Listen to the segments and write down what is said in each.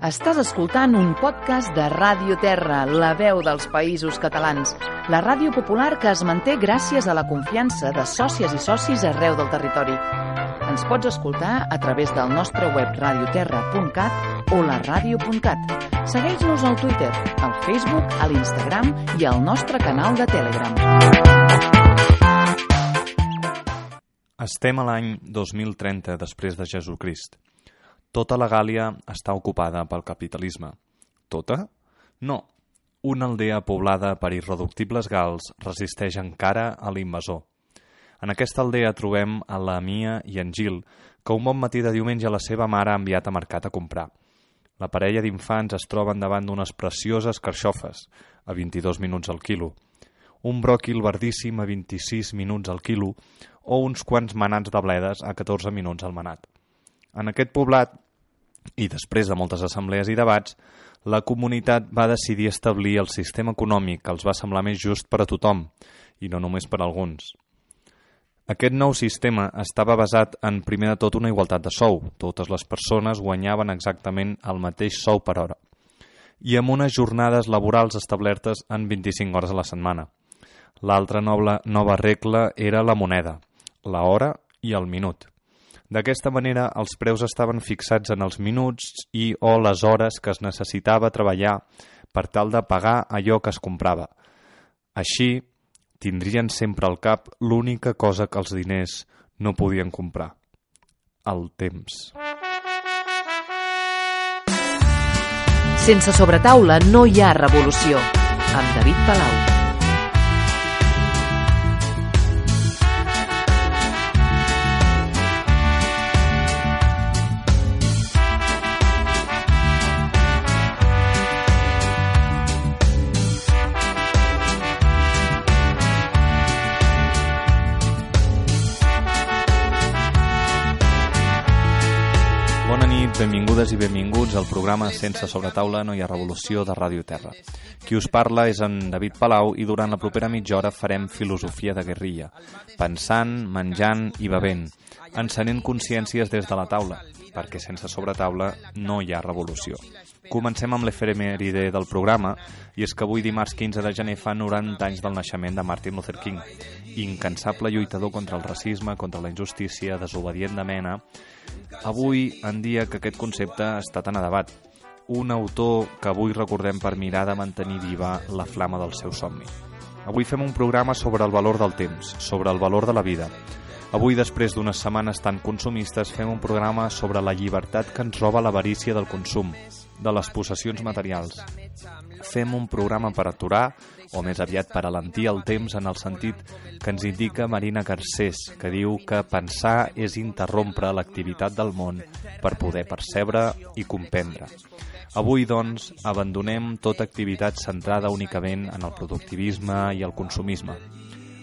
Estàs escoltant un podcast de Ràdio Terra, la veu dels països catalans, la ràdio popular que es manté gràcies a la confiança de sòcies i socis arreu del territori. Ens pots escoltar a través del nostre web radioterra.cat o la ràdio.cat. Segueix-nos al Twitter, al Facebook, a l'Instagram i al nostre canal de Telegram. Estem a l'any 2030 després de Jesucrist. Tota la Gàlia està ocupada pel capitalisme. Tota? No. Una aldea poblada per irreductibles gals resisteix encara a l'invasor. En aquesta aldea trobem a la Mia i en Gil, que un bon matí de diumenge la seva mare ha enviat a mercat a comprar. La parella d'infants es troben davant d'unes precioses carxofes, a 22 minuts al quilo, un bròquil verdíssim a 26 minuts al quilo o uns quants manats de bledes a 14 minuts al manat. En aquest poblat, i després de moltes assemblees i debats, la comunitat va decidir establir el sistema econòmic que els va semblar més just per a tothom, i no només per a alguns. Aquest nou sistema estava basat en, primer de tot, una igualtat de sou. Totes les persones guanyaven exactament el mateix sou per hora. I amb unes jornades laborals establertes en 25 hores a la setmana. L'altra nova regla era la moneda, la hora i el minut. D'aquesta manera, els preus estaven fixats en els minuts i o les hores que es necessitava treballar per tal de pagar allò que es comprava. Així, tindrien sempre al cap l'única cosa que els diners no podien comprar. El temps. Sense sobretaula no hi ha revolució. Amb David Palau. Benvinguts al programa Sense sobretaula no hi ha revolució de Ràdio Terra. Qui us parla és en David Palau i durant la propera mitja hora farem filosofia de guerrilla, pensant, menjant i bevent, encenent consciències des de la taula, perquè sense sobretaula no hi ha revolució. Comencem amb l'efemèride del programa, i és que avui dimarts 15 de gener fa 90 anys del naixement de Martin Luther King, incansable lluitador contra el racisme, contra la injustícia, desobedient de mena, avui en dia que aquest concepte està tan a debat. Un autor que avui recordem per mirar de mantenir viva la flama del seu somni. Avui fem un programa sobre el valor del temps, sobre el valor de la vida. Avui, després d'unes setmanes tan consumistes, fem un programa sobre la llibertat que ens roba l'avarícia del consum, de les possessions materials. Fem un programa per aturar, o més aviat per alentir el temps en el sentit que ens indica Marina Garcés, que diu que pensar és interrompre l'activitat del món per poder percebre i comprendre. Avui, doncs, abandonem tota activitat centrada únicament en el productivisme i el consumisme.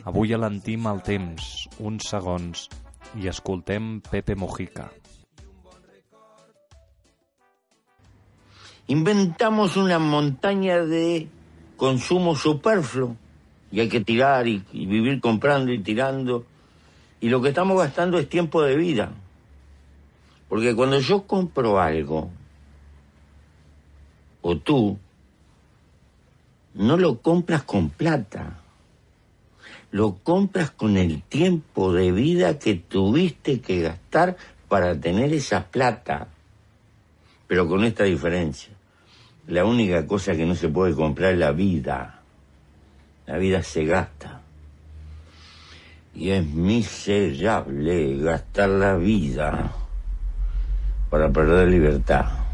Avui alentim el temps, uns segons, i escoltem Pepe Mojica. inventamos una montaña de consumo superfluo y hay que tirar y, y, vivir comprando y tirando. Y lo que estamos gastando es tiempo de vida. Porque cuando yo compro algo, o tú, no lo compras con plata, lo compras con el tiempo de vida que tuviste que gastar para tener esa plata. Pero con esta diferencia. La única cosa que no se puede comprar es la vida. La vida se gasta. Y es miserable gastar la vida para perder libertad.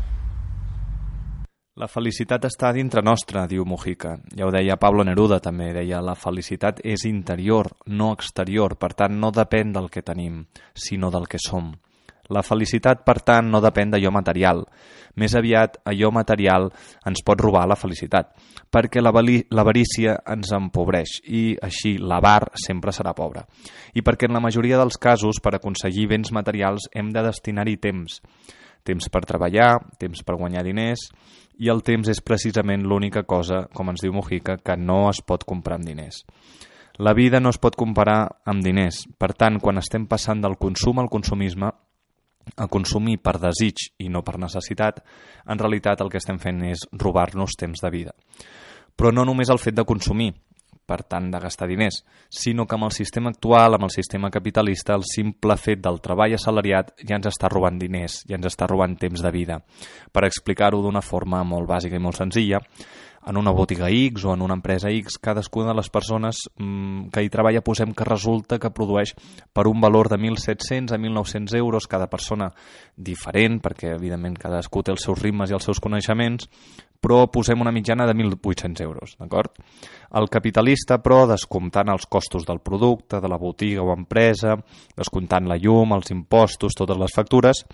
La felicitat està dintre nostra, diu Mujica. Ja ho deia Pablo Neruda també, deia la felicitat és interior, no exterior, per tant no depèn del que tenim, sinó del que som. La felicitat, per tant, no depèn d'allò material. Més aviat, allò material ens pot robar la felicitat, perquè l'avarícia ens empobreix i, així, l'avar sempre serà pobre. I perquè en la majoria dels casos, per aconseguir béns materials, hem de destinar-hi temps. Temps per treballar, temps per guanyar diners, i el temps és precisament l'única cosa, com ens diu Mujica, que no es pot comprar amb diners. La vida no es pot comparar amb diners. Per tant, quan estem passant del consum al consumisme, a consumir per desig i no per necessitat, en realitat el que estem fent és robar-nos temps de vida. Però no només el fet de consumir, per tant de gastar diners, sinó que amb el sistema actual, amb el sistema capitalista, el simple fet del treball assalariat ja ens està robant diners, ja ens està robant temps de vida. Per explicar-ho d'una forma molt bàsica i molt senzilla, en una botiga X o en una empresa X, cadascuna de les persones mmm, que hi treballa posem que resulta que produeix per un valor de 1.700 a 1.900 euros cada persona diferent, perquè evidentment cadascú té els seus ritmes i els seus coneixements, però posem una mitjana de 1.800 euros, d'acord? El capitalista, però, descomptant els costos del producte, de la botiga o empresa, descomptant la llum, els impostos, totes les factures,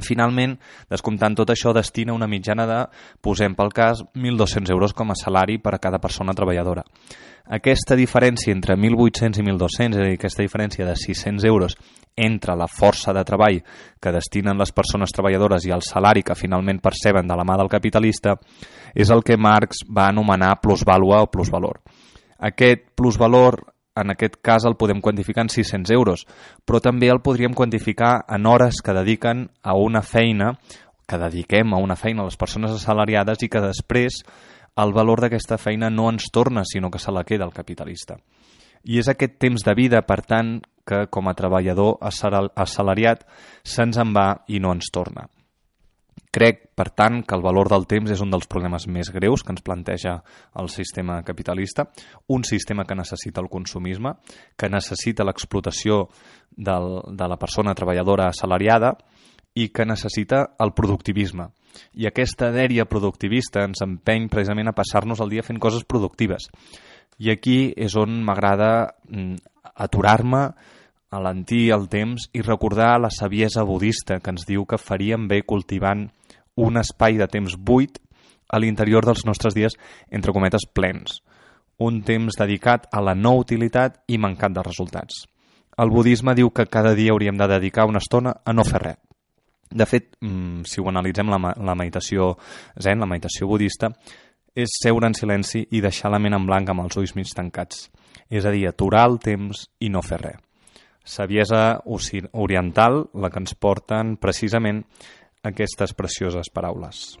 Finalment, descomptant tot això, destina una mitjana de, posem pel cas, 1.200 euros com a salari per a cada persona treballadora. Aquesta diferència entre 1.800 i 1.200, és a dir, aquesta diferència de 600 euros entre la força de treball que destinen les persones treballadores i el salari que finalment perceben de la mà del capitalista, és el que Marx va anomenar plusvàlua o plusvalor. Aquest plusvalor en aquest cas el podem quantificar en 600 euros, però també el podríem quantificar en hores que dediquen a una feina, que dediquem a una feina a les persones assalariades i que després el valor d'aquesta feina no ens torna, sinó que se la queda el capitalista. I és aquest temps de vida, per tant, que com a treballador assalariat se'ns en va i no ens torna. Crec, per tant, que el valor del temps és un dels problemes més greus que ens planteja el sistema capitalista, un sistema que necessita el consumisme, que necessita l'explotació de la persona treballadora assalariada i que necessita el productivisme. I aquesta dèria productivista ens empeny precisament a passar-nos el dia fent coses productives. I aquí és on m'agrada mm, aturar-me, alentir el temps i recordar la saviesa budista que ens diu que faríem bé cultivant un espai de temps buit a l'interior dels nostres dies, entre cometes, plens. Un temps dedicat a la no utilitat i mancat de resultats. El budisme diu que cada dia hauríem de dedicar una estona a no fer res. De fet, mm, si ho analitzem, la, la meditació zen, la meditació budista, és seure en silenci i deixar la ment en blanc amb els ulls mig tancats. És a dir, aturar el temps i no fer res. Saviesa oriental, la que ens porten precisament aquestes precioses paraules.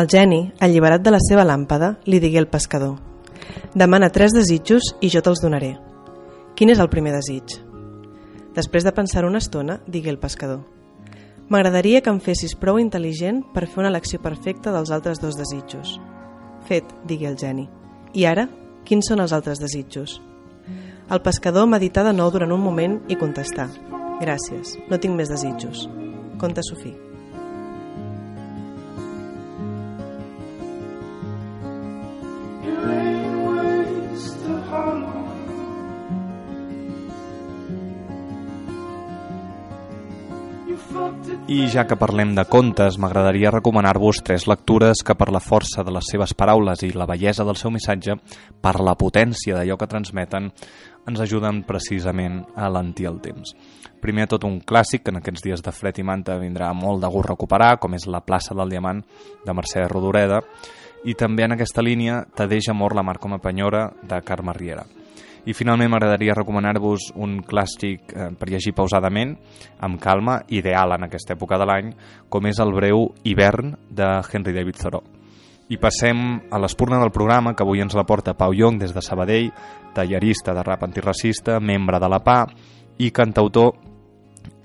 El geni, alliberat de la seva làmpada, li digué al pescador «Demana tres desitjos i jo te'ls donaré. Quin és el primer desig?» Després de pensar una estona, digué el pescador M'agradaria que em fessis prou intel·ligent per fer una elecció perfecta dels altres dos desitjos. Fet, digué el geni. I ara, quins són els altres desitjos? El pescador medità de nou durant un moment i contestà. Gràcies, no tinc més desitjos. Conta Sofí. I ja que parlem de contes, m'agradaria recomanar-vos tres lectures que per la força de les seves paraules i la bellesa del seu missatge, per la potència d'allò que transmeten, ens ajuden precisament a alentir el temps. Primer tot un clàssic que en aquests dies de fred i manta vindrà molt de gust recuperar, com és La plaça del Diamant de Mercè Rodoreda, i també en aquesta línia Tadeix amor la mar com a penyora de Carme Riera. I finalment m'agradaria recomanar-vos un clàssic eh, per llegir pausadament, amb calma, ideal en aquesta època de l'any, com és el breu Hivern de Henry David Thoreau. I passem a l'espurna del programa, que avui ens la porta Pau Young des de Sabadell, tallerista de rap antiracista, membre de la PA i cantautor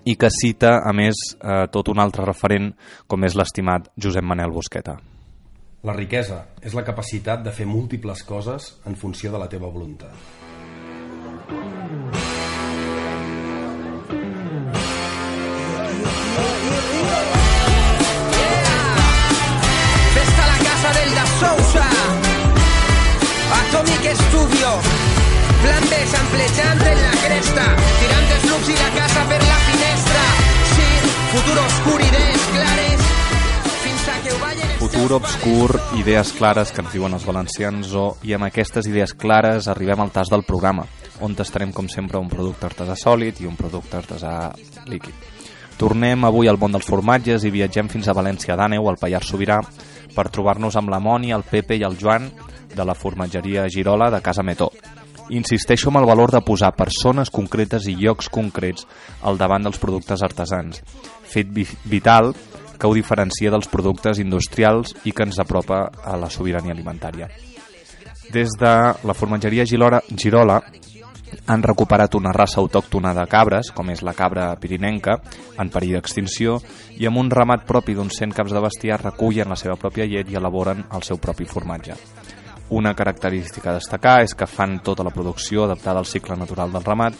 i que cita, a més, eh, tot un altre referent com és l'estimat Josep Manel Busqueta. La riquesa és la capacitat de fer múltiples coses en funció de la teva voluntat. Atomic Studio. Plan B samplejant en la cresta. Tirant els looks i la casa per la finestra. Sí, futur obscur, idees clares. Fins a que ho Futur obscur, idees clares que ens diuen els valencians o, i amb aquestes idees clares arribem al tas del programa on tastarem com sempre un producte artesà sòlid i un producte artesà líquid. Tornem avui al món dels formatges i viatgem fins a València d'Àneu, al Pallars Sobirà, per trobar-nos amb la Moni, el Pepe i el Joan de la formatgeria Girola de Casa Metó. Insisteixo en el valor de posar persones concretes i llocs concrets al davant dels productes artesans, fet vi vital que ho diferencia dels productes industrials i que ens apropa a la sobirania alimentària. Des de la formatgeria Girola, Girola han recuperat una raça autòctona de cabres, com és la cabra pirinenca, en perill d'extinció, i amb un ramat propi d'uns 100 caps de bestiar recullen la seva pròpia llet i elaboren el seu propi formatge. Una característica a destacar és que fan tota la producció adaptada al cicle natural del ramat,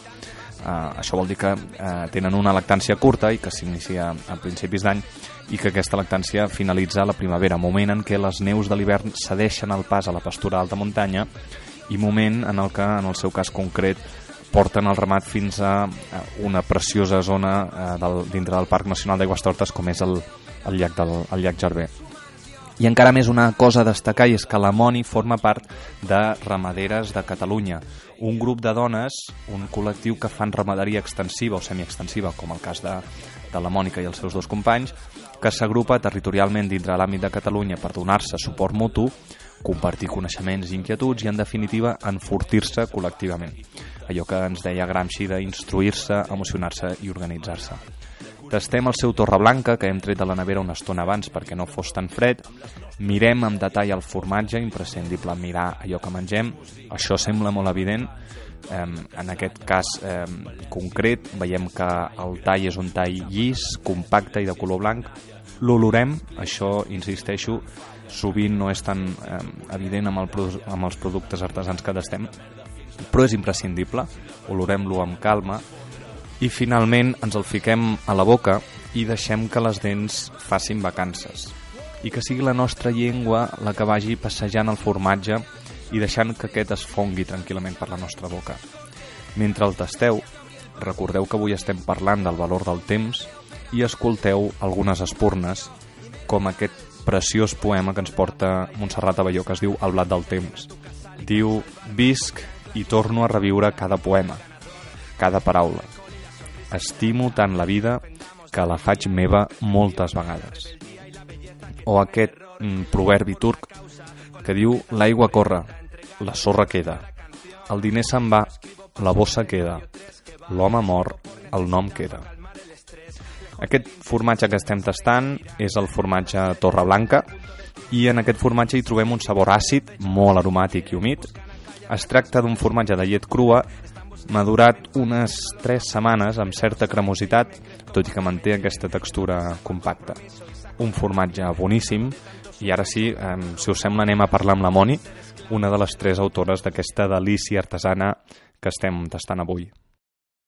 Uh, això vol dir que uh, tenen una lactància curta i que s'inicia a principis d'any i que aquesta lactància finalitza a la primavera, moment en què les neus de l'hivern cedeixen el pas a la pastura d'alta muntanya i moment en el que, en el seu cas concret, porten el ramat fins a una preciosa zona eh, del, dintre del Parc Nacional d'Aigües Tortes com és el, el, llac del, el llac Jarber. I encara més una cosa a destacar és que la Moni forma part de Ramaderes de Catalunya, un grup de dones, un col·lectiu que fan ramaderia extensiva o semiextensiva, com el cas de, de la Mònica i els seus dos companys, que s'agrupa territorialment dintre l'àmbit de Catalunya per donar-se suport mutu, compartir coneixements i inquietuds i, en definitiva, enfortir-se col·lectivament. Allò que ens deia Gramsci d'instruir-se, emocionar-se i organitzar-se. Tastem el seu torre blanca, que hem tret de la nevera una estona abans perquè no fos tan fred. Mirem amb detall el formatge, imprescindible mirar allò que mengem. Això sembla molt evident. En aquest cas concret veiem que el tall és un tall llis, compacte i de color blanc. L'olorem, això, insisteixo, sovint no és tan evident amb, el, amb els productes artesans que tastem, però és imprescindible. Olorem-lo amb calma, i finalment ens el fiquem a la boca i deixem que les dents facin vacances i que sigui la nostra llengua la que vagi passejant el formatge i deixant que aquest es fongui tranquil·lament per la nostra boca. Mentre el tasteu, recordeu que avui estem parlant del valor del temps i escolteu algunes espurnes, com aquest preciós poema que ens porta Montserrat Abelló, que es diu El blat del temps. Diu, visc i torno a reviure cada poema, cada paraula, Estimo tant la vida que la faig meva moltes vegades. O aquest mm, proverbi turc que diu l'aigua corre, la sorra queda, el diner se'n va, la bossa queda, l'home mor, el nom queda. Aquest formatge que estem tastant és el formatge Torre Blanca i en aquest formatge hi trobem un sabor àcid, molt aromàtic i humit. Es tracta d'un formatge de llet crua madurat unes 3 setmanes amb certa cremositat, tot i que manté aquesta textura compacta. Un formatge boníssim, i ara sí, eh, si us sembla, anem a parlar amb la Moni, una de les tres autores d'aquesta delícia artesana que estem tastant avui.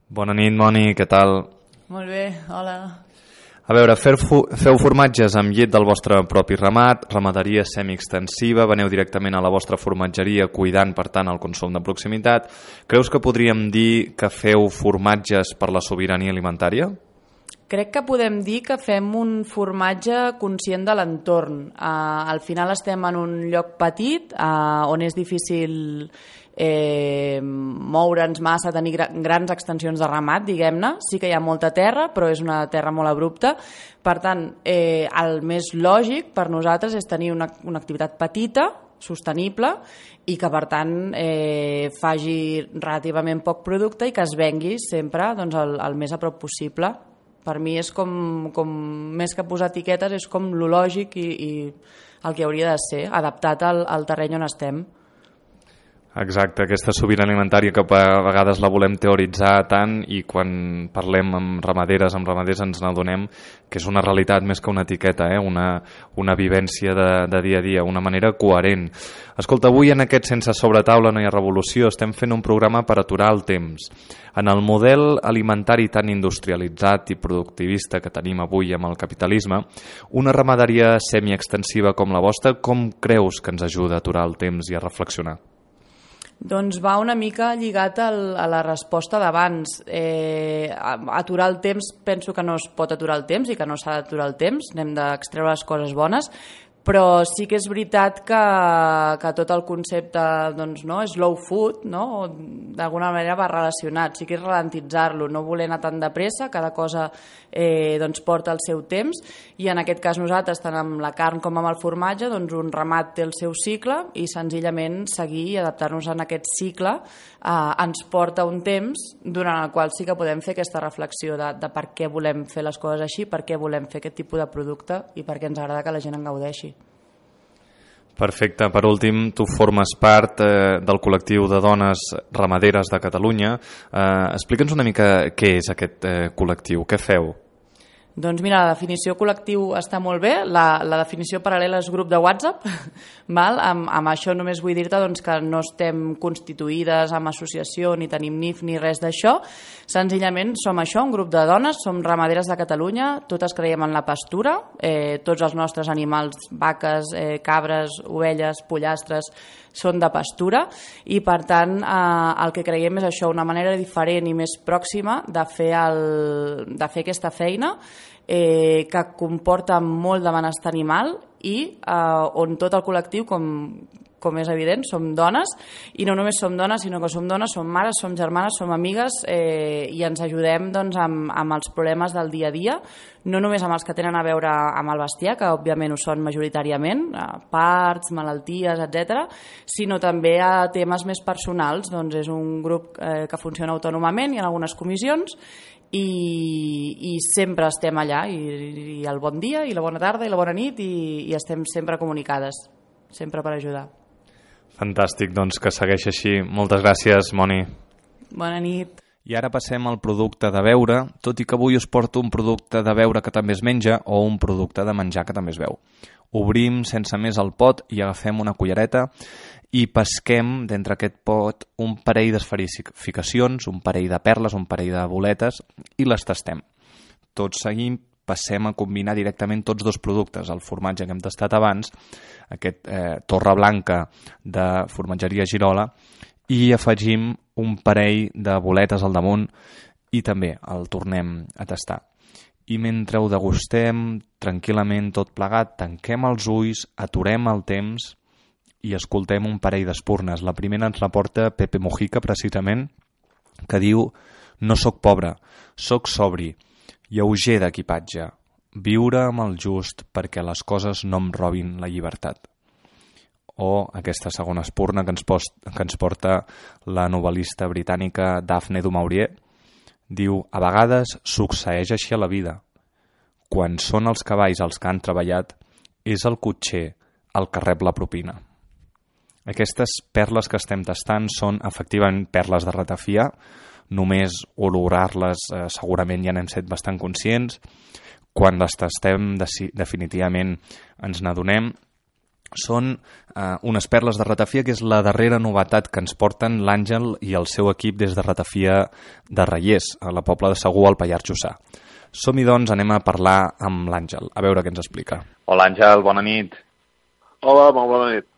Bona nit, Moni, què tal? Molt bé, hola. A veure, feu formatges amb llet del vostre propi ramat, ramaderia semi-extensiva, veneu directament a la vostra formatgeria cuidant, per tant, el consum de proximitat. Creus que podríem dir que feu formatges per la sobirania alimentària? Crec que podem dir que fem un formatge conscient de l'entorn. Uh, al final estem en un lloc petit uh, on és difícil eh, moure'ns massa, tenir grans extensions de ramat, diguem-ne. Sí que hi ha molta terra, però és una terra molt abrupta. Per tant, eh, el més lògic per nosaltres és tenir una, una activitat petita, sostenible i que per tant eh, faci relativament poc producte i que es vengui sempre doncs, el, el més a prop possible. Per mi és com, com més que posar etiquetes, és com lo lògic i, i el que hauria de ser, adaptat al, al terreny on estem. Exacte, aquesta sobirania alimentària que a vegades la volem teoritzar tant i quan parlem amb ramaderes, amb ramaders ens n'adonem que és una realitat més que una etiqueta, eh? una, una vivència de, de dia a dia, una manera coherent. Escolta, avui en aquest Sense sobretaula no hi ha revolució, estem fent un programa per aturar el temps. En el model alimentari tan industrialitzat i productivista que tenim avui amb el capitalisme, una ramaderia semiextensiva com la vostra, com creus que ens ajuda a aturar el temps i a reflexionar? Doncs va una mica lligat al, a la resposta d'abans. Eh, aturar el temps, penso que no es pot aturar el temps i que no s'ha d'aturar el temps, n'hem d'extreure les coses bones, però sí que és veritat que, que tot el concepte doncs, no, slow food no? d'alguna manera va relacionat, sí que és ralentitzar-lo, no voler anar tan de pressa, cada cosa eh, doncs, porta el seu temps i en aquest cas nosaltres, tant amb la carn com amb el formatge, doncs un ramat té el seu cicle i senzillament seguir i adaptar-nos en aquest cicle eh, ens porta un temps durant el qual sí que podem fer aquesta reflexió de, de per què volem fer les coses així, per què volem fer aquest tipus de producte i per què ens agrada que la gent en gaudeixi. Perfecte. Per últim, tu formes part eh, del col·lectiu de dones ramaderes de Catalunya. Eh, Explica'ns una mica què és aquest eh, col·lectiu, què feu? Doncs mira, la definició col·lectiu està molt bé, la, la definició paral·lela és grup de WhatsApp, val? Amb, amb això només vull dir-te doncs, que no estem constituïdes amb associació, ni tenim NIF ni res d'això, senzillament som això, un grup de dones, som ramaderes de Catalunya, totes creiem en la pastura, eh, tots els nostres animals, vaques, eh, cabres, ovelles, pollastres, són de pastura. I per tant eh, el que creiem és això, una manera diferent i més pròxima de fer, el, de fer aquesta feina eh, que comporta molt de benestar animal i eh, on tot el col·lectiu, com, com és evident, som dones, i no només som dones, sinó que som dones, som mares, som germanes, som amigues, eh, i ens ajudem doncs, amb, amb els problemes del dia a dia, no només amb els que tenen a veure amb el bestiar, que òbviament ho són majoritàriament, parts, malalties, etc, sinó també a temes més personals, doncs és un grup eh, que funciona autònomament, i en algunes comissions, i, i sempre estem allà i, i el bon dia i la bona tarda i la bona nit i, i estem sempre comunicades sempre per ajudar Fantàstic, doncs que segueix així. Moltes gràcies, Moni. Bona nit. I ara passem al producte de beure, tot i que avui us porto un producte de beure que també es menja o un producte de menjar que també es veu. Obrim sense més el pot i agafem una cullereta i pesquem d'entre aquest pot un parell d'esferificacions, un parell de perles, un parell de boletes i les tastem. Tot seguim passem a combinar directament tots dos productes, el formatge que hem tastat abans, aquest eh, torre blanca de formatgeria Girola, i afegim un parell de boletes al damunt i també el tornem a tastar. I mentre ho degustem tranquil·lament tot plegat, tanquem els ulls, aturem el temps i escoltem un parell d'espurnes. La primera ens la porta Pepe Mojica, precisament, que diu «No sóc pobre, sóc sobri, lleuger d'equipatge, viure amb el just perquè les coses no em robin la llibertat. O aquesta segona espurna que ens, post, que ens porta la novel·lista britànica Daphne du Maurier, diu, a vegades succeeix així a la vida. Quan són els cavalls els que han treballat, és el cotxer el que rep la propina. Aquestes perles que estem tastant són efectivament perles de ratafia, només olorar-les eh, segurament ja n'hem set bastant conscients. Quan les tastem definitivament ens n'adonem. Són eh, unes perles de ratafia que és la darrera novetat que ens porten l'Àngel i el seu equip des de ratafia de Reyes, a la Pobla de Segur, al Pallars Jussà. Som-hi, doncs, anem a parlar amb l'Àngel, a veure què ens explica. Hola, Àngel, bona nit. Hola, molt bona nit.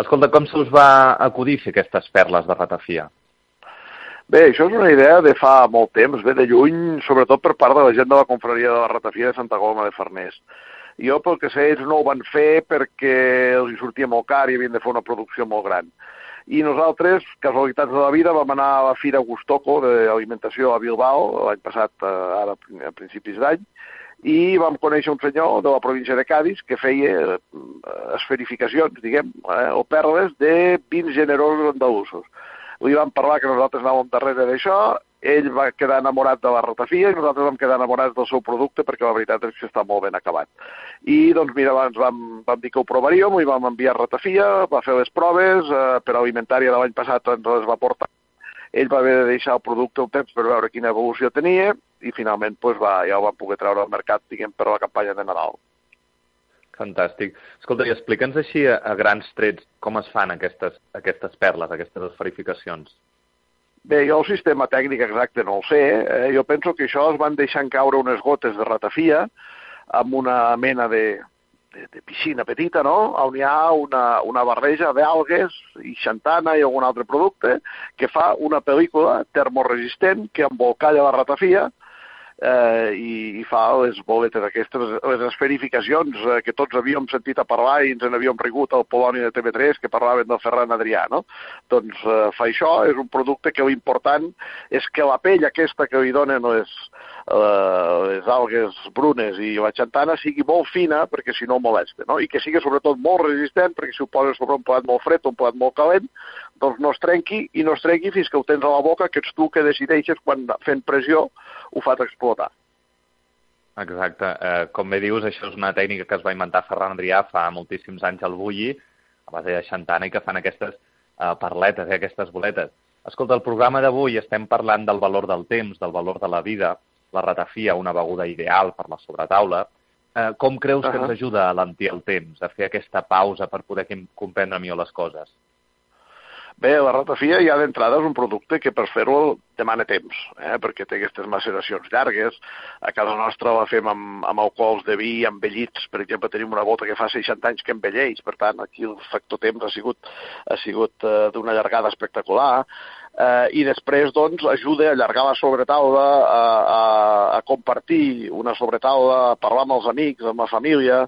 Escolta, com se us va acudir fer aquestes perles de ratafia? Bé, això és una idea de fa molt temps, ve de lluny, sobretot per part de la gent de la confraria de la Ratafia de Santa Coloma de Farners. Jo, pel que sé, ells no ho van fer perquè els hi sortia molt car i havien de fer una producció molt gran. I nosaltres, casualitats de la vida, vam anar a la Fira Gustoco d'Alimentació a Bilbao l'any passat, eh, ara a principis d'any, i vam conèixer un senyor de la província de Cádiz que feia eh, esferificacions, diguem, eh, o perles de vins generosos andalusos li vam parlar que nosaltres anàvem darrere d'això, ell va quedar enamorat de la ratafia i nosaltres vam quedar enamorats del seu producte perquè la veritat és que està molt ben acabat. I doncs mira, abans vam, vam dir que ho provaríem i vam enviar ratafia, va fer les proves, eh, per alimentària de l'any passat ens les va portar. Ell va haver de deixar el producte un temps per veure quina evolució tenia i finalment doncs, va, ja ho vam poder treure al mercat diguem, per la campanya de Nadal. Fantàstic. Escolta, i explica'ns així a, a grans trets com es fan aquestes, aquestes perles, aquestes esferificacions. Bé, jo el sistema tècnic exacte no el sé. Eh? Jo penso que això es van deixant caure unes gotes de ratafia amb una mena de, de, de piscina petita, no? on hi ha una, una barreja d'algues i xantana i algun altre producte que fa una pel·lícula termoresistent que embolcalla la ratafia eh, i, i fa les boletes aquestes, les esferificacions eh, que tots havíem sentit a parlar i ens en havíem rigut al Polònia de TV3 que parlaven del Ferran Adrià, no? Doncs eh, fa això, és un producte que l'important és que la pell aquesta que li donen les, les algues brunes i la xantana sigui molt fina perquè si no molesta, no? I que sigui sobretot molt resistent perquè si ho poses sobre un plat molt fred o un plat molt calent, doncs no es trenqui i no es trenqui fins que ho tens a la boca, que ets tu que decideixes quan fent pressió ho fas explotar. Exacte. Eh, com bé dius, això és una tècnica que es va inventar Ferran Adrià fa moltíssims anys al Bulli, a base de xantana, i que fan aquestes eh, parletes, eh, aquestes boletes. Escolta, el programa d'avui estem parlant del valor del temps, del valor de la vida, la ratafia, una beguda ideal per la sobretaula. Eh, com creus uh -huh. que ens ajuda a alentir el temps, a fer aquesta pausa per poder comprendre millor les coses? Bé, la ratafia ja d'entrada és un producte que per fer-lo demana temps, eh? perquè té aquestes maceracions llargues. A casa nostra la fem amb, amb alcohols de vi envellits. Per exemple, tenim una bota que fa 60 anys que envelleix, per tant, aquí el factor temps ha sigut, ha sigut eh, d'una llargada espectacular eh, i després doncs, ajuda a allargar la sobretaula, a, a, a compartir una sobretaula, a parlar amb els amics, amb la família,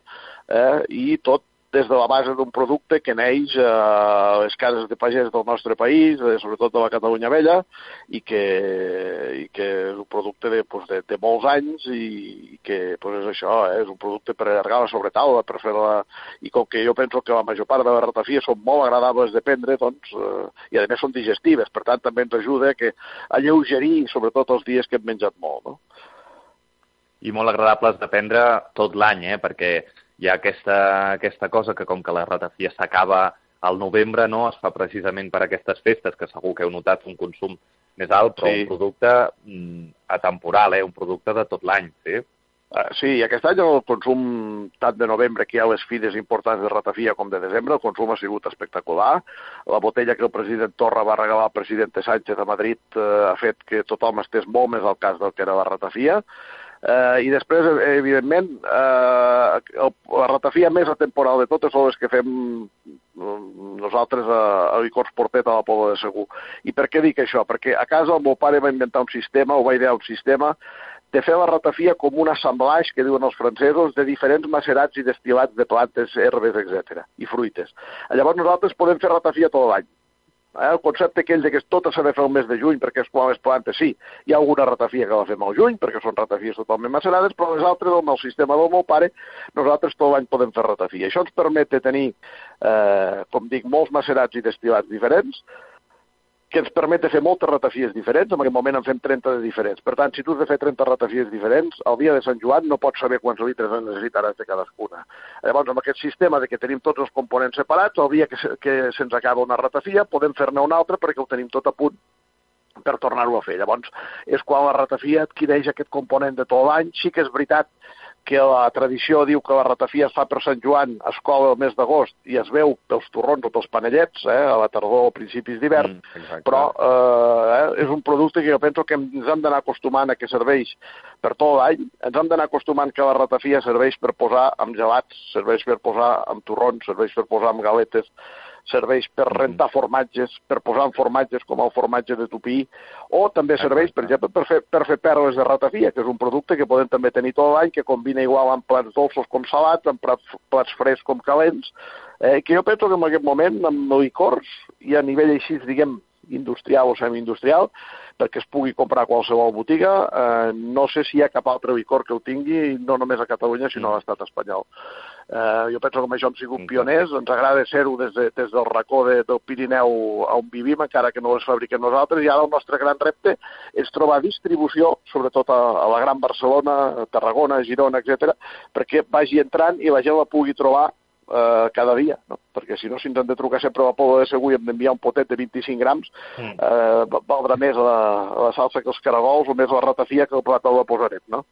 eh, i tot des de la base d'un producte que neix a les cases de pagès del nostre país, eh, sobretot de la Catalunya Vella, i que, i que és un producte de, pues, de, de molts anys i, i que pues, és això, eh, és un producte per allargar la sobretaula, per fer-la... I com que jo penso que la major part de les ratafies són molt agradables de prendre, doncs, eh, i a més són digestives, per tant també ens ajuda que, a lleugerir, sobretot els dies que hem menjat molt, no? I molt agradables de prendre tot l'any, eh? perquè hi ha aquesta, aquesta cosa que com que la ratafia s'acaba al novembre, no, es fa precisament per aquestes festes, que segur que heu notat un consum més alt, però sí. un producte mm, atemporal, eh? un producte de tot l'any, sí? Uh, sí, aquest any el consum, tant de novembre, que hi ha les fides importants de ratafia, com de desembre, el consum ha sigut espectacular. La botella que el president Torra va regalar al president Sánchez a Madrid uh, ha fet que tothom estés molt més al cas del que era la ratafia. Eh, I després, evidentment, eh, el, la ratafia més atemporal de totes són les que fem mm, nosaltres a, a Licors Portet a la Pobla de Segur. I per què dic això? Perquè a casa el meu pare va inventar un sistema, o va idear un sistema, de fer la ratafia com un assemblage, que diuen els francesos, de diferents macerats i destilats de plantes, herbes, etc. i fruites. Llavors nosaltres podem fer ratafia tot l'any. Eh? El concepte aquell de que tot s'ha de fer el mes de juny perquè és quan les plantes, sí, hi ha alguna ratafia que la fem al juny perquè són ratafies totalment macerades, però les altres, amb el sistema del meu pare, nosaltres tot l'any podem fer ratafia. Això ens permet tenir, eh, com dic, molts macerats i destilats diferents, que ens permet de fer moltes ratafies diferents, en aquest moment en fem 30 de diferents. Per tant, si tu has de fer 30 ratafies diferents, el dia de Sant Joan no pots saber quants litres necessitaràs de cadascuna. Llavors, amb aquest sistema de que tenim tots els components separats, el dia que, se, que se'ns acaba una ratafia, podem fer-ne una altra perquè ho tenim tot a punt per tornar-ho a fer. Llavors, és quan la ratafia adquireix aquest component de tot l'any. Sí que és veritat que la tradició diu que la ratafia es fa per Sant Joan, es cola el mes d'agost i es veu pels torrons o pels panellets, eh, a la tardor o principis d'hivern, mm, però eh, és un producte que jo penso que ens hem d'anar acostumant a que serveix per tot l'any, ens hem d'anar acostumant que la ratafia serveix per posar amb gelats, serveix per posar amb torrons, serveix per posar amb galetes, serveix per rentar formatges, per posar en formatges com el formatge de tupí, o també serveix, per exemple, per fer, per fer perles de ratafia, que és un producte que podem també tenir tot l'any, que combina igual amb plats dolços com salats, amb plats, plats frescs com calents, eh, que jo penso que en aquest moment, amb licors, i a nivell així, diguem, industrial o semi-industrial, perquè es pugui comprar a qualsevol botiga. Eh, no sé si hi ha cap altre licor que ho tingui, no només a Catalunya, sinó a l'estat espanyol. Eh, jo penso que amb això hem sigut pioners, ens agrada ser-ho des, de, des del racó de, del Pirineu on vivim, encara que no les fabriquem nosaltres, i ara el nostre gran repte és trobar distribució, sobretot a, a la Gran Barcelona, a Tarragona, a Girona, etc, perquè vagi entrant i la gent la pugui trobar eh, cada dia, no? perquè si no, si ens han de trucar sempre a la Pobla de Segur i hem d'enviar un potet de 25 grams, mm. eh, valdrà més la, la salsa que els caragols o més la ratafia que el plat de posaret, no?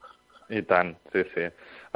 I tant, sí, sí.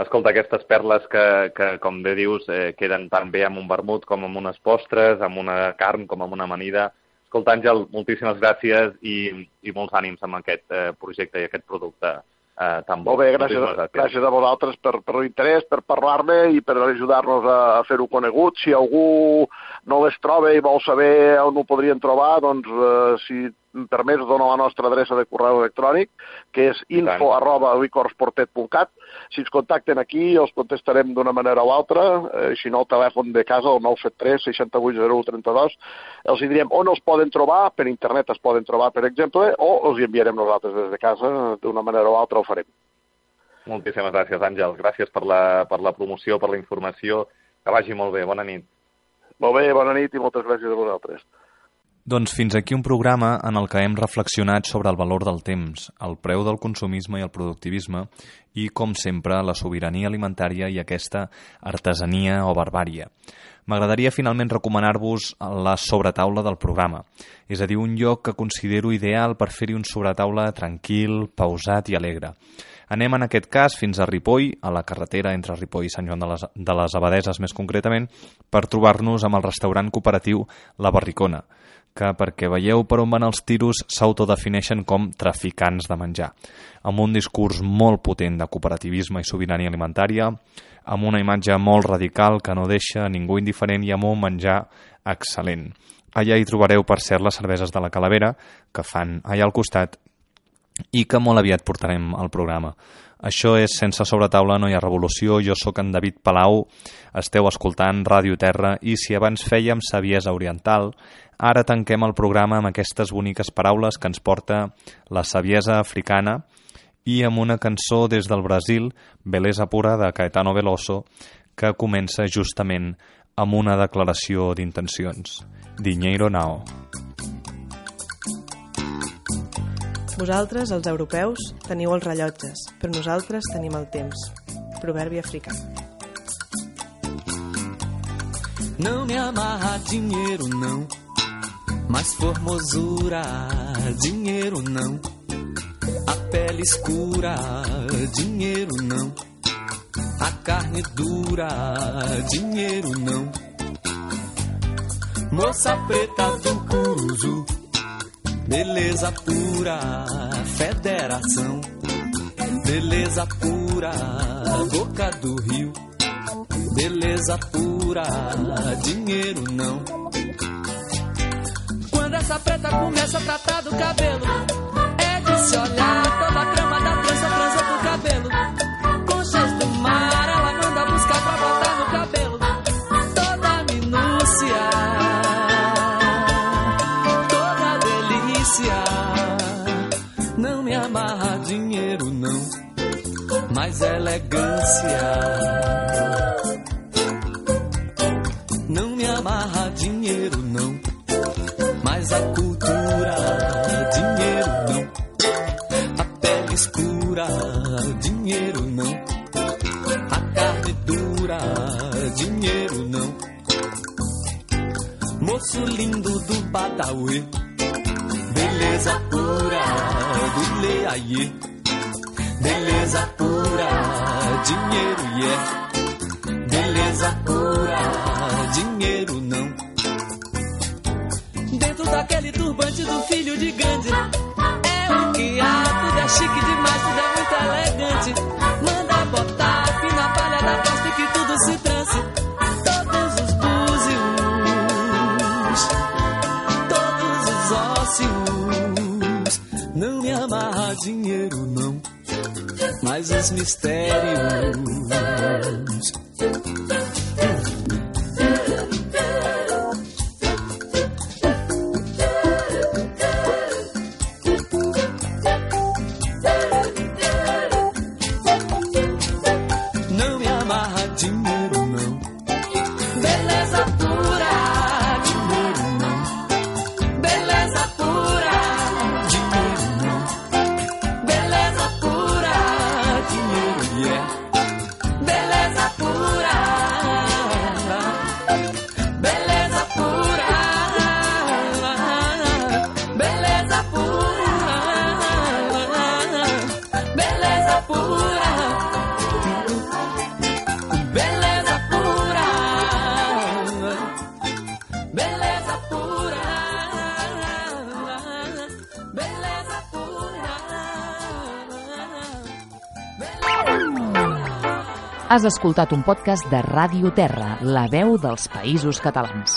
Escolta, aquestes perles que, que com bé dius, eh, queden tan bé amb un vermut com amb unes postres, amb una carn com amb una amanida. Escolta, Àngel, moltíssimes gràcies i, i molts ànims amb aquest eh, projecte i aquest producte eh, tan bo. Molt bé, gràcies, gràcies. gràcies a vosaltres per, per l'interès, per parlar-ne i per ajudar-nos a, a fer-ho conegut. Si algú no les troba i vol saber on ho podrien trobar, doncs, eh, si em permets, dona la nostra adreça de correu electrònic, que és info arroba licorsportet.cat. Si ens contacten aquí, els contestarem d'una manera o altra, eh, si no, el telèfon de casa, el 973 6801 32, els hi direm on els poden trobar, per internet es poden trobar, per exemple, o els hi enviarem nosaltres des de casa, d'una manera o altra ho farem. Moltíssimes gràcies, Àngel. Gràcies per la, per la promoció, per la informació. Que vagi molt bé. Bona nit. Molt bé, bona nit i moltes gràcies a vosaltres. Doncs fins aquí un programa en el que hem reflexionat sobre el valor del temps, el preu del consumisme i el productivisme i, com sempre, la sobirania alimentària i aquesta artesania o barbària. M'agradaria finalment recomanar-vos la sobretaula del programa, és a dir, un lloc que considero ideal per fer-hi un sobretaula tranquil, pausat i alegre. Anem en aquest cas fins a Ripoll, a la carretera entre Ripoll i Sant Joan de les, de les Abadeses més concretament, per trobar-nos amb el restaurant cooperatiu La Barricona, que, perquè veieu per on van els tiros, s'autodefineixen com traficants de menjar, amb un discurs molt potent de cooperativisme i sobirania alimentària, amb una imatge molt radical que no deixa ningú indiferent i amb un menjar excel·lent. Allà hi trobareu, per cert, les cerveses de la Calavera, que fan allà al costat, i que molt aviat portarem al programa. Això és Sense sobretaula no hi ha revolució, jo sóc en David Palau, esteu escoltant Ràdio Terra i si abans fèiem Saviesa Oriental, Ara tanquem el programa amb aquestes boniques paraules que ens porta la saviesa africana i amb una cançó des del Brasil, Beleza Pura, de Caetano Veloso, que comença justament amb una declaració d'intencions. Dinheiro Nao. Vosaltres, els europeus, teniu els rellotges, però nosaltres tenim el temps. Proverbi africà. Não me amarra dinheiro, não Mas formosura, dinheiro não. A pele escura, dinheiro não. A carne dura, dinheiro não. Moça preta do Curuzu, beleza pura, federação. Beleza pura, boca do rio. Beleza pura, dinheiro não essa preta começa a tratar do cabelo. É de se olhar toda a trama da trança, trança do cabelo. mais elegância. Não me amarra dinheiro, não, mas a cultura, dinheiro não. A pele escura, dinheiro não. A carne dura, dinheiro não. Moço lindo do Badawi, beleza pura do Leaie Beleza pura, dinheiro yeah. Beleza pura, dinheiro não. Dentro daquele turbante do filho de Gandhi. É o que há, tudo é chique demais, tudo é muito elegante. Manda botar fina palha da costa que tudo se transe. Não me amarra dinheiro, não, mas os mistérios Has escoltat un podcast de Ràdio Terra, la veu dels països catalans.